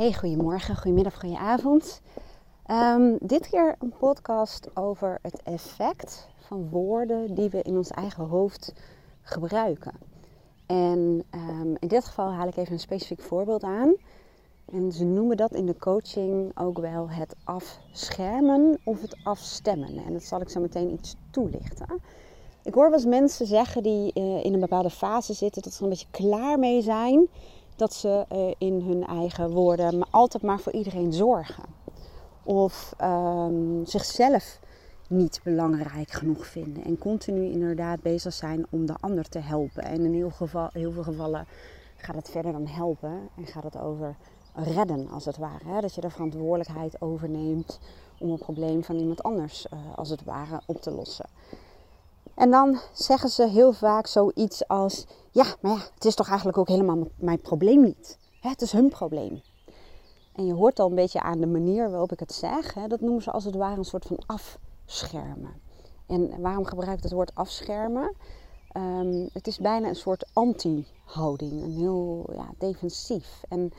Hey, goedemorgen, goedemiddag, goedenavond. Um, dit keer een podcast over het effect van woorden die we in ons eigen hoofd gebruiken. En um, in dit geval haal ik even een specifiek voorbeeld aan. En ze noemen dat in de coaching ook wel het afschermen of het afstemmen. En dat zal ik zo meteen iets toelichten. Ik hoor wel eens mensen zeggen die uh, in een bepaalde fase zitten, dat ze een beetje klaar mee zijn dat ze uh, in hun eigen woorden altijd maar voor iedereen zorgen. Of um, zichzelf niet belangrijk genoeg vinden. En continu inderdaad bezig zijn om de ander te helpen. En in heel, heel veel gevallen gaat het verder dan helpen. En gaat het over redden als het ware. Hè? Dat je de verantwoordelijkheid overneemt om een probleem van iemand anders uh, als het ware op te lossen. En dan zeggen ze heel vaak zoiets als: Ja, maar ja, het is toch eigenlijk ook helemaal mijn probleem niet. Het is hun probleem. En je hoort al een beetje aan de manier waarop ik het zeg. Dat noemen ze als het ware een soort van afschermen. En waarom gebruik ik het woord afschermen? Um, het is bijna een soort anti-houding, een heel ja, defensief. En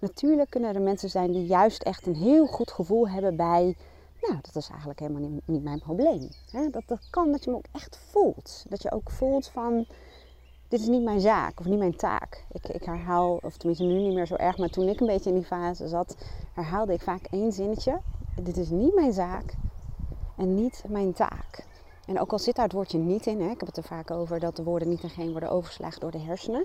natuurlijk kunnen er mensen zijn die juist echt een heel goed gevoel hebben bij nou, dat is eigenlijk helemaal niet, mijn probleem. Dat, dat kan dat je hem ook echt voelt. Dat je ook voelt van, dit is niet mijn zaak of niet mijn taak. Ik, ik herhaal, of tenminste nu niet meer zo erg, maar toen ik een beetje in die fase zat, herhaalde ik vaak één zinnetje. Dit is niet mijn zaak en niet mijn taak. En ook al zit daar het woordje niet in, hè, ik heb het er vaak over dat de woorden niet en geen worden overgeslagen door de hersenen.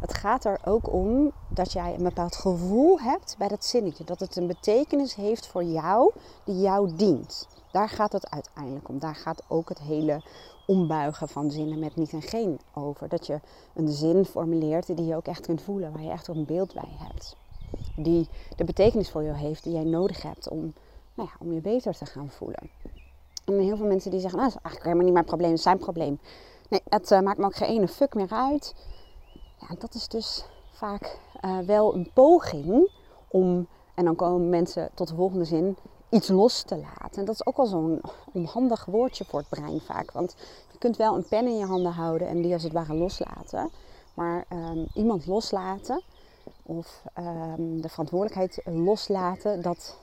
Het gaat er ook om dat jij een bepaald gevoel hebt bij dat zinnetje. Dat het een betekenis heeft voor jou die jou dient. Daar gaat het uiteindelijk om. Daar gaat ook het hele ombuigen van zinnen met niet en geen over. Dat je een zin formuleert die je ook echt kunt voelen, waar je echt een beeld bij hebt. Die de betekenis voor jou heeft die jij nodig hebt om, nou ja, om je beter te gaan voelen. En heel veel mensen die zeggen, nou, dat is eigenlijk helemaal niet mijn probleem, het is zijn probleem. Nee, het uh, maakt me ook geen ene fuck meer uit. Ja, dat is dus vaak uh, wel een poging om, en dan komen mensen tot de volgende zin, iets los te laten. En dat is ook al zo'n onhandig woordje voor het brein vaak. Want je kunt wel een pen in je handen houden en die als het ware loslaten. Maar um, iemand loslaten of um, de verantwoordelijkheid loslaten, dat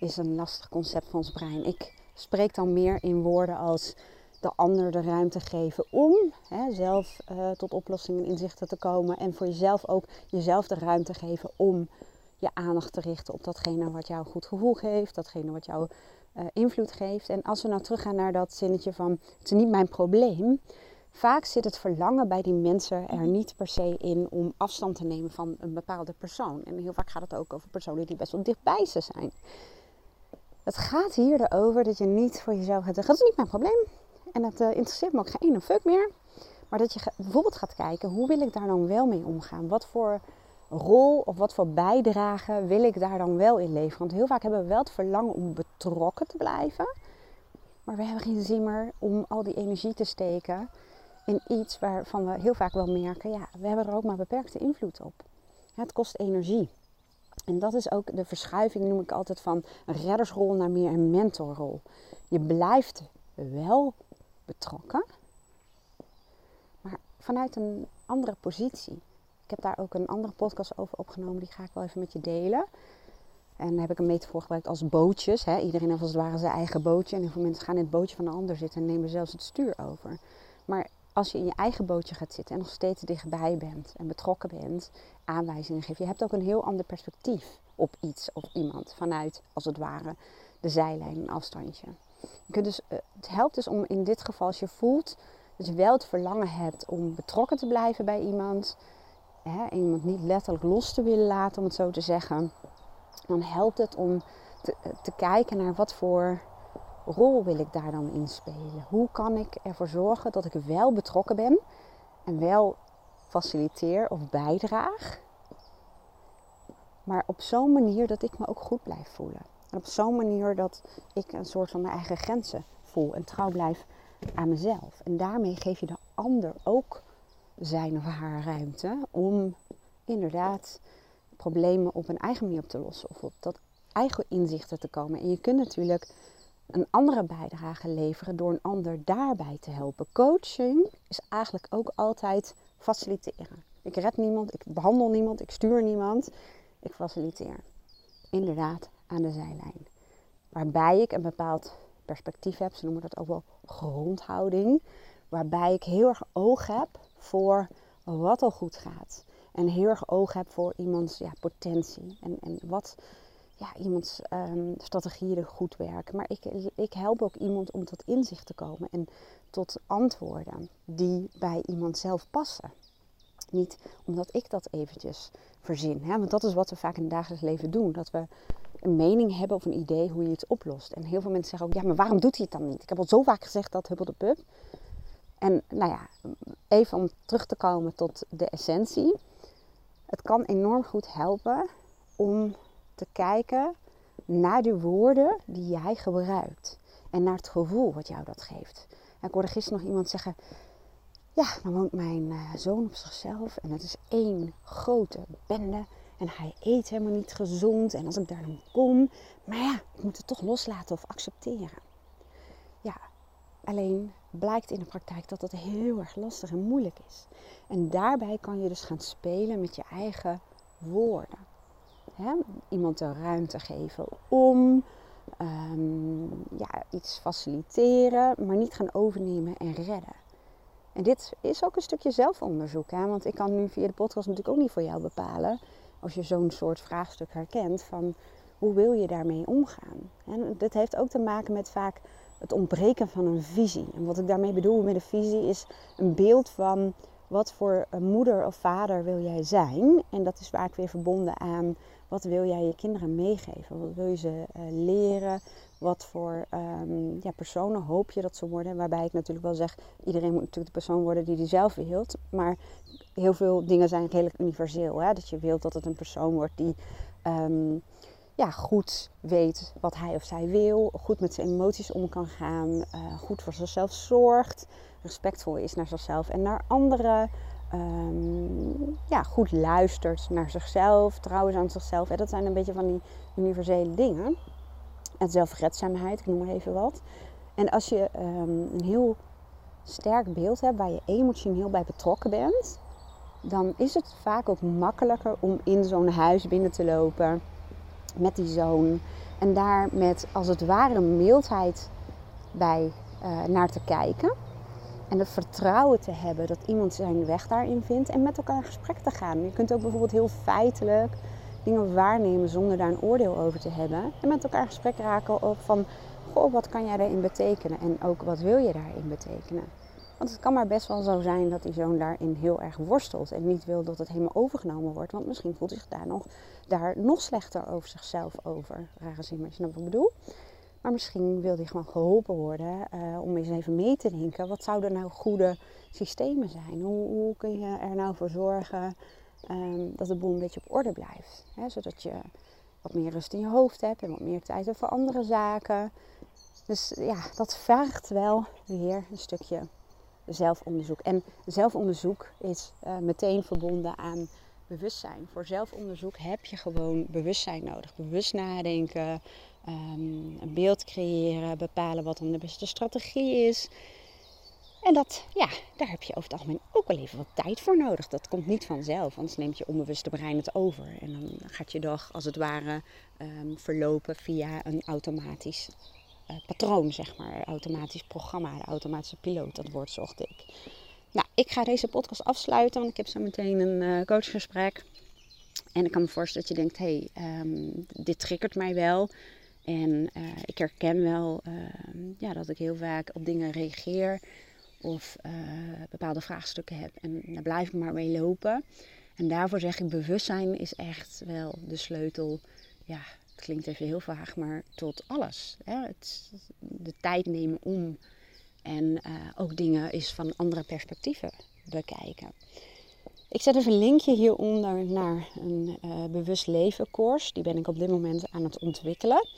is een lastig concept van ons brein. Ik spreek dan meer in woorden als de ander de ruimte geven om hè, zelf uh, tot oplossingen en inzichten te komen. En voor jezelf ook jezelf de ruimte geven om je aandacht te richten op datgene wat jou goed gevoel geeft, datgene wat jou uh, invloed geeft. En als we nou teruggaan naar dat zinnetje van het is niet mijn probleem. Vaak zit het verlangen bij die mensen er niet per se in om afstand te nemen van een bepaalde persoon. En heel vaak gaat het ook over personen die best wel dichtbij ze zijn. Het gaat hier erover dat je niet voor jezelf gaat zeggen: dat is niet mijn probleem. En dat uh, interesseert me ook geen ene fuck meer. Maar dat je bijvoorbeeld gaat kijken, hoe wil ik daar dan wel mee omgaan? Wat voor rol of wat voor bijdrage wil ik daar dan wel in leveren? Want heel vaak hebben we wel het verlangen om betrokken te blijven. Maar we hebben geen zin meer om al die energie te steken in iets waarvan we heel vaak wel merken, ja, we hebben er ook maar beperkte invloed op. Het kost energie. En dat is ook de verschuiving, noem ik altijd, van reddersrol naar meer een mentorrol. Je blijft wel betrokken, maar vanuit een andere positie. Ik heb daar ook een andere podcast over opgenomen, die ga ik wel even met je delen. En dan heb ik een metafoor gebruikt als bootjes. Hè. Iedereen heeft als het ware zijn eigen bootje. En heel veel mensen gaan in het bootje van de ander zitten en nemen zelfs het stuur over. Maar als je in je eigen bootje gaat zitten en nog steeds dichtbij bent en betrokken bent, aanwijzingen geeft, je hebt ook een heel ander perspectief op iets of iemand vanuit, als het ware, de zijlijn, een afstandje. Je kunt dus, eh, het helpt dus om in dit geval, als je voelt dat je wel het verlangen hebt om betrokken te blijven bij iemand, hè, iemand niet letterlijk los te willen laten, om het zo te zeggen, dan helpt het om te, te kijken naar wat voor rol wil ik daar dan in spelen? Hoe kan ik ervoor zorgen dat ik wel betrokken ben en wel faciliteer of bijdraag, maar op zo'n manier dat ik me ook goed blijf voelen? En op zo'n manier dat ik een soort van mijn eigen grenzen voel en trouw blijf aan mezelf. En daarmee geef je de ander ook zijn of haar ruimte om inderdaad problemen op een eigen manier op te lossen of op dat eigen inzichten te komen. En je kunt natuurlijk een andere bijdrage leveren door een ander daarbij te helpen. Coaching is eigenlijk ook altijd faciliteren. Ik red niemand, ik behandel niemand, ik stuur niemand. ik faciliteer. Inderdaad, aan de zijlijn. Waarbij ik een bepaald perspectief heb, ze noemen dat ook wel grondhouding. Waarbij ik heel erg oog heb voor wat al goed gaat. En heel erg oog heb voor iemands ja, potentie. En, en wat ja, iemands um, strategieën goed werken. Maar ik, ik help ook iemand om tot inzicht te komen en tot antwoorden die bij iemand zelf passen. Niet omdat ik dat eventjes verzin. Hè? Want dat is wat we vaak in het dagelijks leven doen. Dat we een mening hebben of een idee hoe je iets oplost. En heel veel mensen zeggen ook, ja, maar waarom doet hij het dan niet? Ik heb al zo vaak gezegd dat hubbel de pup. En nou ja, even om terug te komen tot de essentie. Het kan enorm goed helpen om te kijken naar de woorden die jij gebruikt. En naar het gevoel wat jou dat geeft. ik hoorde gisteren nog iemand zeggen, ja, dan woont mijn uh, zoon op zichzelf en het is één grote bende. En hij eet helemaal niet gezond. En als ik daar dan kom, maar ja, ik moet het toch loslaten of accepteren. Ja, alleen blijkt in de praktijk dat dat heel erg lastig en moeilijk is. En daarbij kan je dus gaan spelen met je eigen woorden. Iemand de ruimte geven om um, ja, iets faciliteren, maar niet gaan overnemen en redden. En dit is ook een stukje zelfonderzoek. Hè? Want ik kan nu via de podcast natuurlijk ook niet voor jou bepalen. Als je zo'n soort vraagstuk herkent van hoe wil je daarmee omgaan. En dit heeft ook te maken met vaak het ontbreken van een visie. En wat ik daarmee bedoel met een visie is een beeld van wat voor moeder of vader wil jij zijn. En dat is vaak weer verbonden aan wat wil jij je kinderen meegeven. Wat wil je ze uh, leren? Wat voor um, ja, personen hoop je dat ze worden? Waarbij ik natuurlijk wel zeg, iedereen moet natuurlijk de persoon worden die hij zelf wilt. Maar heel veel dingen zijn redelijk universeel. Hè? Dat je wilt dat het een persoon wordt die um, ja, goed weet wat hij of zij wil. Goed met zijn emoties om kan gaan. Uh, goed voor zichzelf zorgt. Respectvol is naar zichzelf en naar anderen. Um, ja, goed luistert naar zichzelf. Trouwens aan zichzelf. Dat zijn een beetje van die universele dingen. En zelfredzaamheid, ik noem maar even wat. En als je um, een heel sterk beeld hebt waar je emotioneel bij betrokken bent, dan is het vaak ook makkelijker om in zo'n huis binnen te lopen met die zoon. En daar met als het ware mildheid bij uh, naar te kijken. En het vertrouwen te hebben dat iemand zijn weg daarin vindt en met elkaar in gesprek te gaan. Je kunt ook bijvoorbeeld heel feitelijk dingen waarnemen zonder daar een oordeel over te hebben. En met elkaar in gesprek raken over van, goh, wat kan jij daarin betekenen? En ook, wat wil je daarin betekenen? Want het kan maar best wel zo zijn dat die zoon daarin heel erg worstelt en niet wil dat het helemaal overgenomen wordt. Want misschien voelt hij zich daar nog, daar nog slechter over zichzelf over. Rare zin, maar je snapt wat ik bedoel. Maar misschien wil hij gewoon geholpen worden uh, om eens even mee te denken. Wat zouden nou goede systemen zijn? Hoe, hoe kun je er nou voor zorgen um, dat de boel een beetje op orde blijft? Hè? Zodat je wat meer rust in je hoofd hebt en wat meer tijd hebt voor andere zaken. Dus ja, dat vraagt wel weer een stukje zelfonderzoek. En zelfonderzoek is uh, meteen verbonden aan bewustzijn. Voor zelfonderzoek heb je gewoon bewustzijn nodig. Bewust nadenken, um, een beeld creëren, bepalen wat dan de beste strategie is. En dat, ja, daar heb je over het algemeen ook wel even wat tijd voor nodig. Dat komt niet vanzelf, anders neemt je onbewuste brein het over. En dan gaat je dag als het ware um, verlopen via een automatisch uh, patroon, zeg maar. Automatisch programma, de automatische piloot, dat woord zocht ik. Nou, ik ga deze podcast afsluiten, want ik heb zo meteen een uh, coachgesprek. En ik kan me voorstellen dat je denkt, hé, hey, um, dit triggert mij wel. En uh, ik herken wel uh, ja, dat ik heel vaak op dingen reageer of bepaalde vraagstukken heb. En daar blijf ik maar mee lopen. En daarvoor zeg ik, bewustzijn is echt wel de sleutel. Ja, het klinkt even heel vaag, maar tot alles. Hè? Het, de tijd nemen om. En ook dingen is van andere perspectieven bekijken. Ik zet even een linkje hieronder naar een uh, bewust leven course. Die ben ik op dit moment aan het ontwikkelen.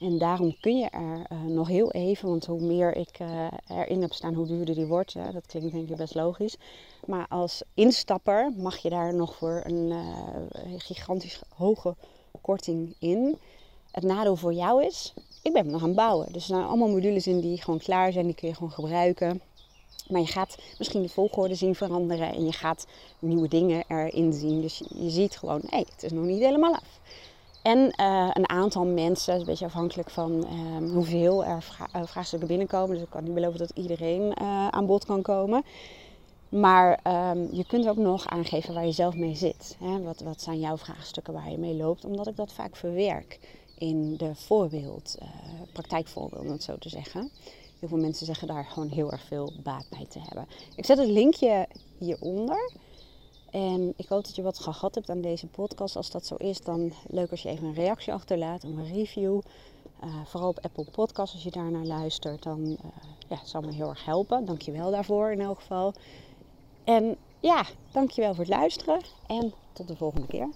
En daarom kun je er uh, nog heel even, want hoe meer ik erin heb staan, hoe duurder die wordt. Ja, dat klinkt denk ik best logisch. Maar als instapper mag je daar nog voor een gigantisch hoge korting in. Het nadeel voor jou is, ik ben nog aan het bouwen. Dus er zijn allemaal modules in die gewoon klaar zijn, die kun je gewoon gebruiken. Maar je gaat misschien de volgorde zien veranderen en je gaat nieuwe dingen erin zien. Dus je, ziet gewoon, hé, hey, het is nog niet helemaal af. En uh, een aantal mensen, een beetje afhankelijk van uh, hoeveel er uh, vraagstukken binnenkomen. Dus ik kan niet beloven dat iedereen eh, aan bod kan komen. Maar um, je kunt ook nog aangeven waar je zelf mee zit. Hè? Wat, wat zijn jouw vraagstukken waar je mee loopt? Omdat ik dat vaak verwerk in de voorbeeld, praktijkvoorbeeld, om het zo te zeggen. Heel veel mensen zeggen daar gewoon heel erg veel baat bij te hebben. Ik zet het linkje hieronder. En ik hoop dat je wat gehad hebt aan deze podcast. Als dat zo is, dan leuk als je even een reactie achterlaat, een review. Uh, vooral op Apple Podcasts, als je daar naar luistert, dan uh, ja, zal me heel erg helpen. Dank je wel daarvoor in elk geval. En ja, dankjewel voor het luisteren en tot de volgende keer.